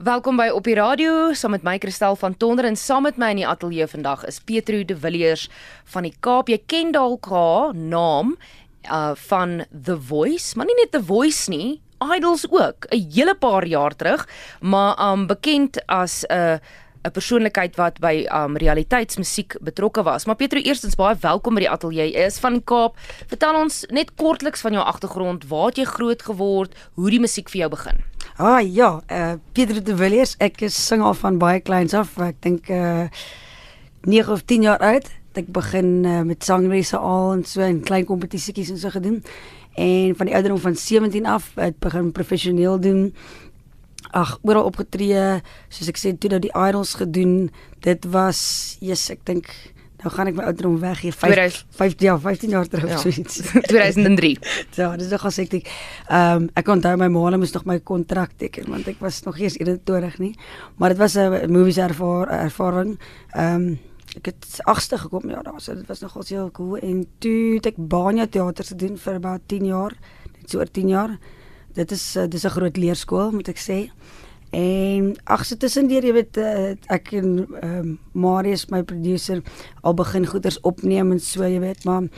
Welkom by op die radio saam met my Kristel van Tonder en saam met my in die ateljee vandag is Petro de Villiers van die Kaap. Jy ken dalk haar naam uh van The Voice, maar nie net The Voice nie, Idols ook, 'n hele paar jaar terug, maar um bekend as 'n uh, 'n persoonlikheid wat by um realiteitsmusiek betrokke was. Maar Petro, eerstens baie welkom by die ateljee. Jy is van Kaap. Vertel ons net kortliks van jou agtergrond, waar het jy groot geword, hoe die musiek vir jou begin? Ah ja, uh Pieter de Villiers, ek is sing al van baie kleins af. Ek dink uh 9 of 10 jaar oud. Ek begin uh, met sangresse al en so in klein kompetisietjies en so gedoen. En van die ouderdom van 17 af het begin professioneel doen. Ag, oral opgetree, soos ek sê, toe nou die idols gedoen. Dit was, yes, ek dink Nou gaan ek my ouderdom weggee 5 5 ja 15 jaar terug ja. so iets 2003. Ja, dis nog gesê ek ehm um, ek onthou my ma moes nog my kontrak teken want ek was nog eers 21 nie. Maar dit was 'n movies ervaar, ervaring. Ehm um, ek het agste gekom ja, daar so dit was nogal heel cool en toe het ek Banya teater gedoen vir about 10 jaar, net so oor 10 jaar. Dit is uh, dis 'n groot leerskool moet ek sê. En ag so tussendeur jy weet uh, ek en um, Marius my producer al begin goeders opneem en so jy weet maar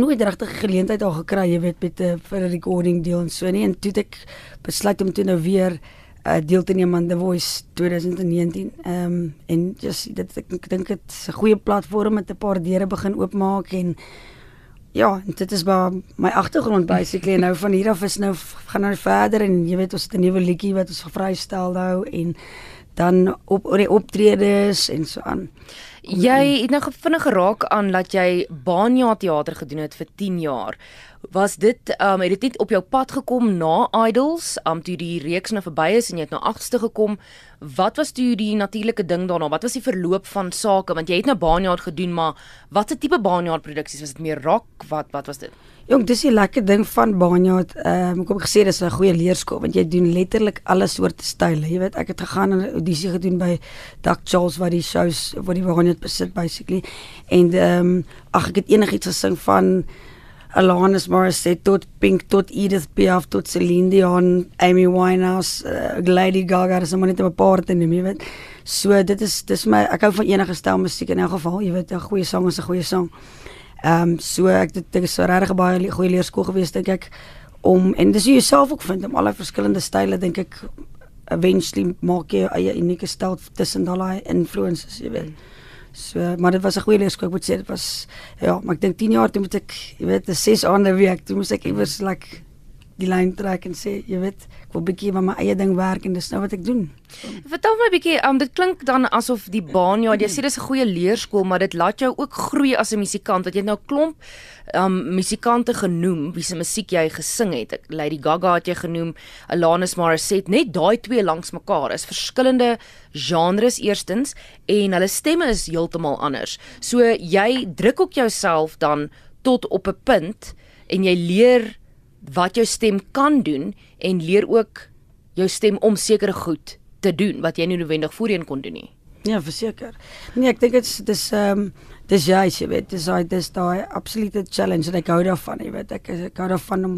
nooit regtig geleentheid al gekry jy weet met 'n uh, vir 'n recording deal en so nie en toe ek besluit om toe nou weer uh, deel te neem aan The Voice 2019 ehm um, en just dit ek dink dit is 'n goeie platform met 'n paar deure begin oopmaak en Ja, dit is maar my agtergrond basically nou van hier af is nou gaan nou verder en jy weet ons het 'n nuwe liedjie wat ons gevrystel nou en dan op oor die optredes en so aan. Jy het nou vinnig geraak aan dat jy Banya teater gedoen het vir 10 jaar. Was dit um het dit net op jou pad gekom na Idols, um toe die reeks nou verby is en jy het nou agste gekom? Wat was toe die natuurlike ding daarna? Wat was die verloop van sake want jy het nou Baanjaard gedoen, maar watse tipe Baanjaard produksies was dit meer rock? Wat wat was dit? Jong, dis die lekker ding van Baanjaard. Ehm um, ek het gesê dis 'n goeie leerskool want jy doen letterlik alle soorte style. Jy weet, ek het gegaan en audisie gedoen by Duck Charles wat die shows wat die Baanjaard besit basically. En ehm um, ag ek het enigiets gesing van Alanis Morissette tot Pink tot Edith Piaf tot Celine Dion, Amy Winehouse, uh, Lady Gaga, dis maar net 'n paar te noem, jy weet. So dit is dis my ek hou van enige stel musiek in elk geval, jy weet, 'n goeie sang is 'n goeie sang. Ehm um, so ek dit is so regtig baie goeie leerskool gewees dink ek om en dis jy jouself ook vind om al die verskillende style dink ek eventually maak jy eie unieke styl tussen daai influences, jy weet. Mm. So, maar dit was 'n goeie leerskool, ek moet sê dit was ja, maar ek dink 10 jaar toe moet ek, jy weet, 'n 6 aande week, toe moet ek iewers like die lyn trek en sê, jy weet, wil bietjie van my eie ding werk en dis nou wat ek doen. Vertel my bietjie, um, dit klink dan asof die baan ja, jy sê dis 'n goeie leerskool, maar dit laat jou ook groei as 'n musikant. Dat jy nou klomp um musikante genoem wie se musiek jy gesing het. Lady Gaga het jy genoem, Alanis Morissette, net daai twee langs mekaar is verskillende genres eerstens en hulle stemme is heeltemal anders. So jy druk ook jouself dan tot op 'n punt en jy leer wat jou stem kan doen en leer ook jou stem om sekere goed te doen wat jy nie noodwendig voorheen kon doen nie. Ja, verseker. Nee, ek dink dit is dis ehm dis jy, jy weet, dis daai dis daai absolute challenge en ek hou daarvan, jy weet, ek ek hou daarvan om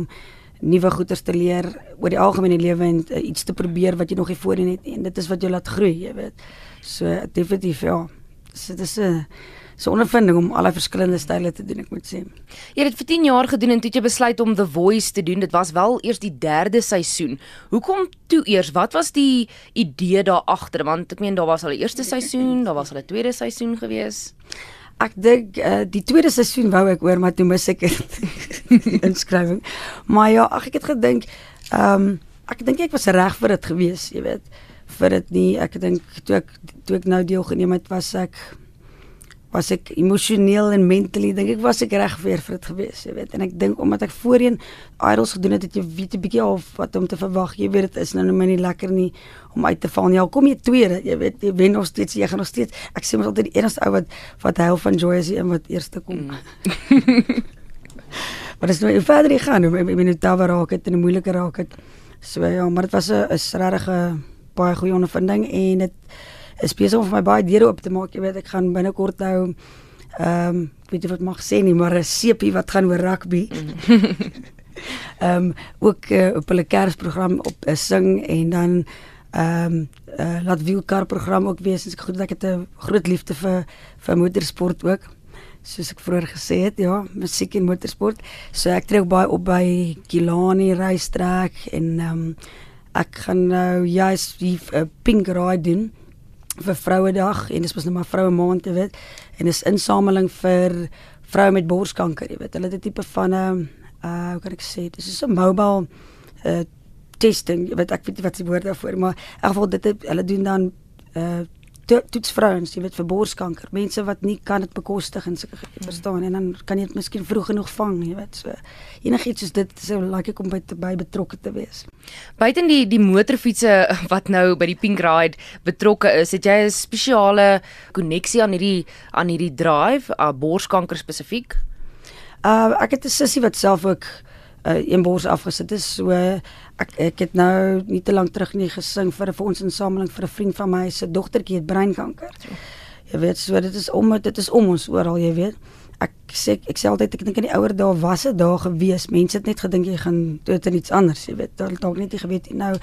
nuwe goeders te leer oor die algemene lewe en uh, iets te probeer wat jy nog nie voorheen het nie en dit is wat jou laat groei, jy weet. So definitief ja. So dit is 'n uh, so ondervinding om al die verskillende style te doen, ek moet sê. Jy het dit vir 10 jaar gedoen en toe jy besluit om The Voice te doen. Dit was wel eers die 3de seisoen. Hoekom toe eers? Wat was die idee daar agter? Want ek meen daar was al 'n eerste seisoen, daar was al 'n tweede seisoen gewees. Ek dink uh, die tweede seisoen wou ek oor, maar toe mis ek inskrywing. Maar ja, ag ek het gedink, ehm um, ek dink ek was reg vir dit gewees, jy weet, vir dit nie. Ek dink toe ek toe ek nou deelgeneem het, was ek was ek emosioneel en mentally dink ek was ek reg weer vir dit gewees, jy weet. En ek dink omdat ek voorheen idols gedoen het, het jy weet 'n bietjie of wat om te verwag. Jy weet dit is nou net nie lekker nie om uit te val nie. Al kom jy tweede, jy weet, jy wen nog steeds, jy gaan nog steeds. Ek sê mos altyd die enigste ou wat wat hy van joy is die een wat eerste kom. Mm. maar dis nou verder jy gaan, ek bedoel nou daar raak het en 'n moeilike raak het. So ja, maar dit was 'n regtig 'n baie goeie ondervinding en dit is besig om vir my baie deure oop te maak. Jy weet ek gaan binnekort nou ehm um, weet jy wat mag sê nie, maar 'n sepie wat gaan oor rugby. Ehm um, ook uh, op hulle Kersprogram op uh, sing en dan ehm um, uh, laat wielkar program ook wees. Ek goed dat ek het 'n groot liefde vir vir motorsport ook. Soos ek vroeër gesê het, ja, musiek en motorsport. So ek trek baie op by Kilani Racetrack en ehm um, ek gaan nou juist die uh, Pink Ride doen vir Vrouedag en dis mos nou maar vroue maand, jy weet. En dis insameling vir vroue met borskanker, jy weet. Hulle het 'n tipe van 'n uh, uh hoe kan ek sê, dis is 'n mobile uh testing, jy weet ek weet nie wat se woord daarvoor, maar in elk geval dit hulle doen dan uh toets vrouens, jy weet vir borskanker, mense wat nie kan dit bekostig en sulke hmm. verstaan en dan kan jy dit miskien vroeg genoeg vang, jy weet. So enigiets soos dit sou like ek om by te by betrokke te wees. Buiten die die motorfietsse wat nou by die Pink Ride betrokke is, het jy 'n spesiale koneksie aan hierdie aan hierdie drive, uh, borskanker spesifiek? Uh ek het 'n sussie wat self ook uh, een bors afgesit het. So ek ek het nou nie te lank terug nie gesing vir 'n fondsinsameling vir 'n vriend van my se dogtertjie het breinkanker. Jy weet, so dit is om dit is om ons oral, jy weet. Ek sê ek sê altyd ek dink in die ouer dae was dit daar gewees. Mense het net gedink jy gaan dood in iets anders, jy weet. Hulle dalk net nie geweet nou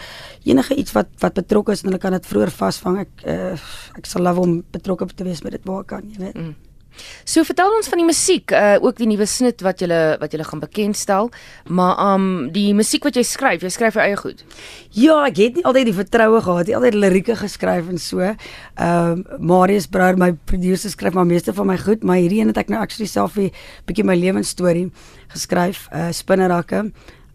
enige iets wat wat betrokke is en hulle kan dit vroeër vasvang. Ek uh, ek sal love om betrokke te wees met dit waar kan, jy weet. Mm. So vertel ons van die musiek, uh ook die nuwe snit wat jy wat jy gaan bekendstel, maar um die musiek wat jy skryf, jy skryf jou eie goed. Ja, ek het nie altyd die vertroue gehad, het altyd lirieke geskryf en so. Um Marius Brouwer, my producer skryf maar meeste van my goed, maar hierdie een het ek nou actually self 'n bietjie my lewensstorie geskryf, uh spinnerakke.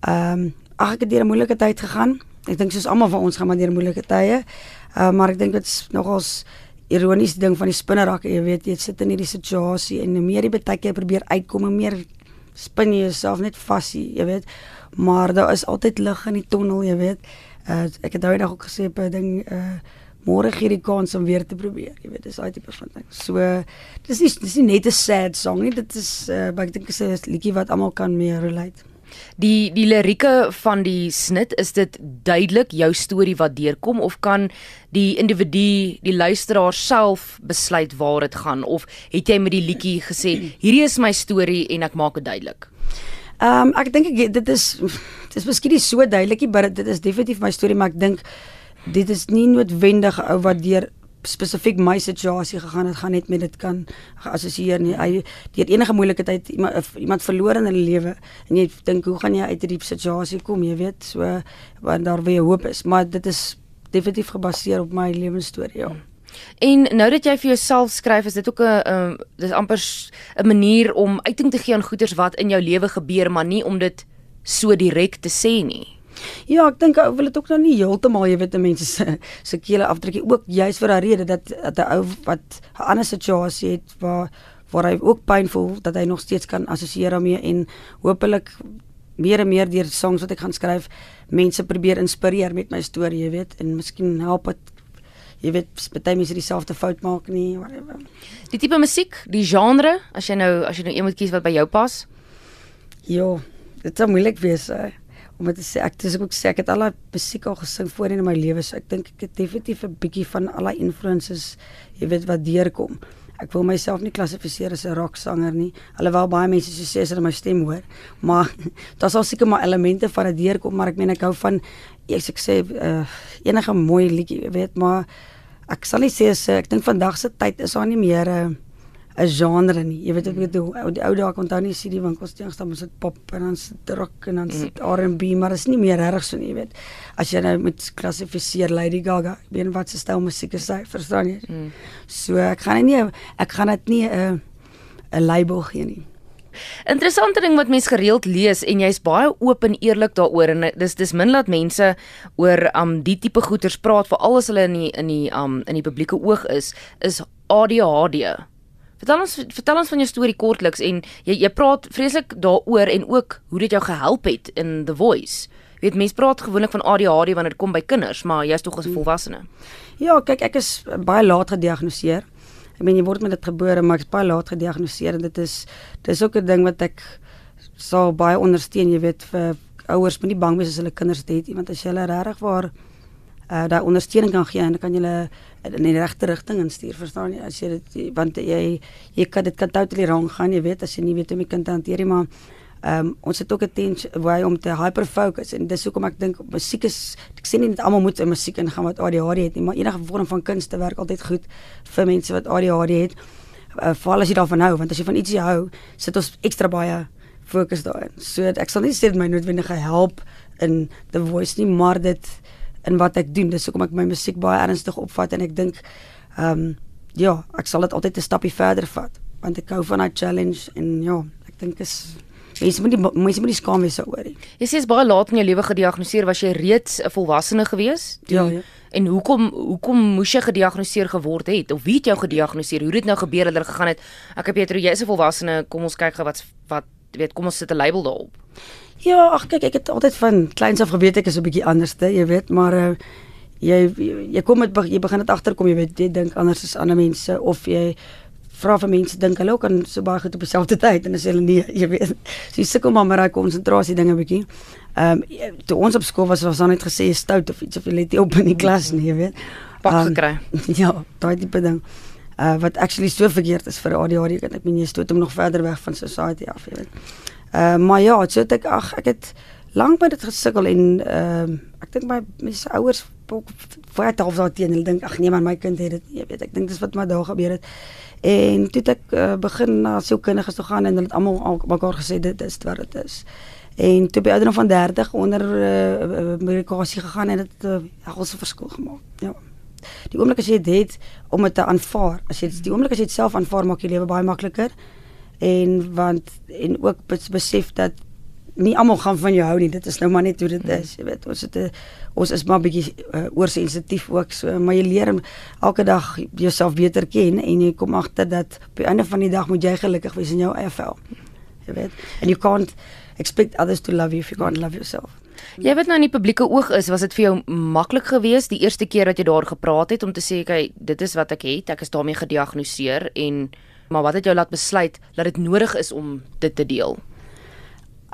Um ag ek het deur 'n moeilike tyd gegaan. Ek dink soos almal van ons gaan maar deur moeilike tye. Uh maar ek dink dit's nogals ironiese ding van die spinnerakke, jy weet, jy sit in hierdie situasie en hoe meer jy baie keer probeer uitkom, hoe meer spin jy jouself net vas, jy weet. Maar daar is altyd lig in die tonnel, jy weet. Uh, ek het daai dag ook gesê 'n ding uh môre gee die kans om weer te probeer, jy weet, dis daai tipe van ding. So dis nie dis nie net 'n sad song nie, dit is uh ek dink dit is 'n liedjie wat almal kan mee relate. Die die lirieke van die snit is dit duidelik jou storie wat deurkom of kan die individu die luisteraar self besluit waar dit gaan of het jy met die liedjie gesê hierdie is my storie en ek maak dit duidelik. Ehm um, ek dink dit is dit is miskien nie so duidelik nie maar dit is definitief my storie maar ek dink dit is nie noodwendig ou wat deur spesifiek my situasie gegaan het, gaan net met dit kan geassosieer nie. Hy deur enige moeilike tyd iemand iemand verloor in hulle lewe en jy dink hoe gaan jy uit hierdie situasie kom, jy weet, so want daar weer hoop is, maar dit is definitief gebaseer op my lewensstorie, ja. En nou dat jy vir jouself skryf, is dit ook 'n um, dis amper 'n manier om uiting te gee aan goeders wat in jou lewe gebeur, maar nie om dit so direk te sê nie. Ja, ek dink ou wil dit ook nou nie heeltemal, jy weet, mense se se kele afdruk ook juis vir 'n rede dat dat 'n ou wat 'n ander situasie het waar waar hy ook pyn voel dat hy nog steeds kan assosieer daarmee en hopelik meer en meer deur songs wat ek gaan skryf mense probeer inspireer met my storie, jy weet, en miskien help dit jy weet, baie mense dieselfde fout maak nie, whatever. Die tipe musiek, die genre, as jy nou as jy nou een moet kies wat by jou pas? Ja, dit sou moeilik wees. Hè om dit te sê ek dis ook sê ek het al daai musiek al gesing voorheen in my lewe so ek dink ek het definitief 'n bietjie van al daai influences jy weet wat deurkom. Ek wil myself nie klassifiseer as 'n rocksanger nie alhoewel baie mense so sê as hulle my stem hoor maar daar's al seker maar elemente van dit deurkom maar ek meen ek hou van ek sê uh, enige mooi liedjie weet maar ek sal nie sê as ek dink vandag se tyd is daar nie meer 'n uh, 'n genre nie. Jy weet ek weet hoe die ou dae kon dan nie CD winkels teenoor staan met sit pop en dan sit rock en dan sit mm. R&B, maar is nie meer reg so nie, jy weet. As jy nou moet klassifiseer Lady Gaga, weet wat se styl musiek is sy, verstaan jy? Mm. So ek gaan nie ek gaan dit nie 'n uh, 'n label gee nie. Interessante ding wat mense gereeld lees en jy's baie oop en eerlik daaroor en dis dis min laat mense oor um die tipe goeters praat vir alles hulle in die in die um in die publieke oog is is ADHD. Vertel ons vertel ons van jou storie kortliks en jy jy praat vreeslik daaroor en ook hoe dit jou gehelp het in The Voice. Jy weet mense praat gewoonlik van ADHD wanneer dit kom by kinders, maar jy's tog 'n hmm. volwassene. Ja, kyk ek is baie laat gediagnoseer. Ek meen jy word met dit gebore, maar ek's baie laat gediagnoseer en dit is dis ook 'n ding wat ek sal baie ondersteun, jy weet vir ouers moenie bang wees as hulle kinders het, want as jy hulle regtig waar uh daai ondersteuning kan gee en dan kan jy in die regte rigting instuur verstaan jy as jy dit want jy jy kan dit kan totally wrong gaan jy weet as jy nie weet hoe om die kind te hanteer nie maar Ehm um, ons het ook 'n tent waar om te hyper focus en dis hoekom ek dink musiek is ek sê nie net almal moet in musiek ingaan wat ADHD het nie, maar enige vorm van kunste werk altyd goed vir mense wat ADHD het. Uh, Veral as jy daarvan hou, want as jy van ietsie hou, sit ons ekstra baie fokus daarin. So ek sal nie sê dit my noodwendig help in the voice nie, maar dit in wat ek doen. Dis hoekom ek my musiek baie ernstig opvat en ek dink ehm um, ja, ek sal dit altyd 'n stappie verder vat want ek hou van daai challenge en ja, ek dink is mense moet nie mense moet nie skaam wees daaroor nie. Jy sê jy's baie laat in jou lewe gediagnoseer, was jy reeds 'n volwassene gewees? Ja, ja. En hoekom hoekom moes jy gediagnoseer geword het of wie het jou gediagnoseer? Hoe het dit nou gebeur dat hulle gegaan het? Ek het Pietro, jy is 'n volwassene, kom ons kyk gou wat wat weet, kom ons sit 'n label daarop. Ja, ag kyk, ek het altyd van kleins af geweet ek is 'n bietjie anderste, jy weet, maar uh, jy jy kom met jy begin dit agterkom, jy weet, jy dink anders as ander mense of jy vra vir mense dink hulle ook aan so baie goed op dieselfde tyd en as hulle nie, jy weet, so jy sukkel maar met daai konsentrasie dinge bietjie. Ehm um, toe ons op skool was was dan net gesê stout of iets of jy let nie op in die klas nie, jy weet. Pak um, gekry. Ja, daai tipe ding. Uh wat actually so verkeerd is vir ADHD, ek meen jy stoot hom nog verder weg van society af, jy weet. Uh maar ja, so het ek ag ek het lank met dit gesukkel en uh, ek dink my my ouers het half daarteen hulle dink ag nee man my kind het dit jy weet ek dink dis wat my daar gebeur het. En toe het ek uh, begin na sielkundiges toe gaan en hulle het almal mekaar gesê dit is wat dit is. En toe by ouderdom van 30 onder uh, medikasie gegaan en dit 'n uh, helse verskil gemaak ja. Die oomblik as jy dit het om dit te aanvaar as jy die oomblik as jy dit self aanvaar maak jy lewe baie makliker en want en ook besef dat nie almal gaan van jou hou nie. Dit is nou maar net hoe dit is. Jy weet, ons het 'n ons is maar bietjie uh, oorsensitief ook so, maar jy leer elke dag jouself beter ken en jy kom agter dat op die einde van die dag moet jy gelukkig wees in jou eie vel. Jy weet. And you can't expect others to love you if you can't love yourself. Jy weet nou in die publieke oog is, was dit vir jou maklik geweest die eerste keer dat jy daar gepraat het om te sê, "Kyk, dit is wat ek het. Ek is daarmee gediagnoseer en maar wat het jou laat besluit dat dit nodig is om dit te deel?"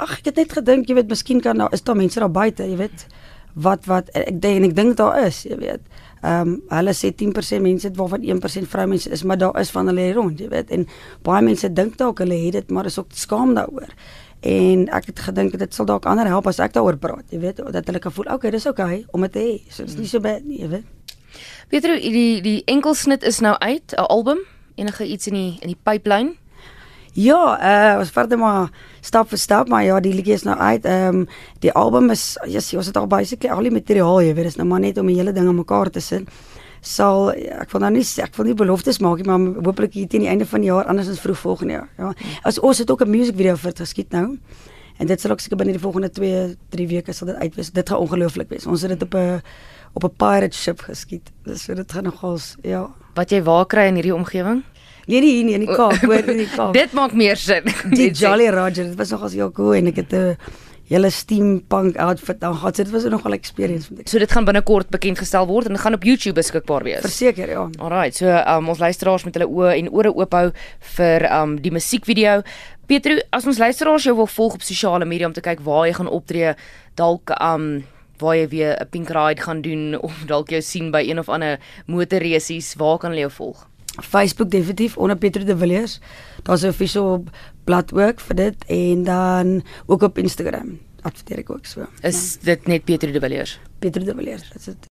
ag ek het net gedink jy weet miskien kan daar is daar mense daar buite jy weet wat wat ek dink en ek dink daar is jy weet. Ehm um, hulle sê 10% mense het waarvan 1% vroumense is maar daar is van hulle rond jy weet. En baie mense dink dalk hulle het dit maar is ook skaam daaroor. En ek het gedink dit sal dalk ander help as ek daaroor praat jy weet dat hulle kan voel okay dis okay om dit te hê so dit is nie so bad nie jy weet. Pietro die die enkelsnit is nou uit 'n album enige iets in die in die pipeline Ja, uh ons vat maar stap vir stap, maar ja, die liedjie is nou uit. Ehm um, die album is ja, yes, ons het al basically al die materiaal, jy weet, dis nou maar net om die hele ding aan mekaar te sit. Sal ek wil nou nie ek wil nie beloftes maak nie, maar hopelik hier teen die einde van die jaar anders as vroeg volgende jaar. Ja. As ons het ook 'n music video vir geskiet nou. En dit sal ook seker binne die volgende 2, 3 weke sal dit uit wees. Dit gaan ongelooflik wees. Ons het dit op 'n op 'n pirate ship geskiet. Dis so dit gaan nogals ja. Wat jy waar kry in hierdie omgewing? Nee, nie hier nie in die Kaap, hoor in die Kaap. dit maak meer sin. Die Jolly Roger, dit was nogals heel cool en ek het 'n hele steampunk outfit aan gehad. So dit was nogal 'n experience vir my. So dit gaan binnekort bekend gestel word en dit gaan op YouTube beskikbaar wees. Verseker, ja. Alrite, so um, ons luisteraars met hulle oë en ore oop hou vir um die musiekvideo. Pietro, as ons luisteraars jou wil volg op sosiale media om te kyk waar jy gaan optree, dalk um waar jy weer 'n pink ride gaan doen of dalk jou sien by een of ander motorresies, waar kan hulle jou volg? Facebook definitief onder Pieter de Villiers. Daar's 'n official blad ook vir dit en dan ook op Instagram adverteer ek ook so. Is dit net Pieter de Villiers? Pieter de Villiers, dit is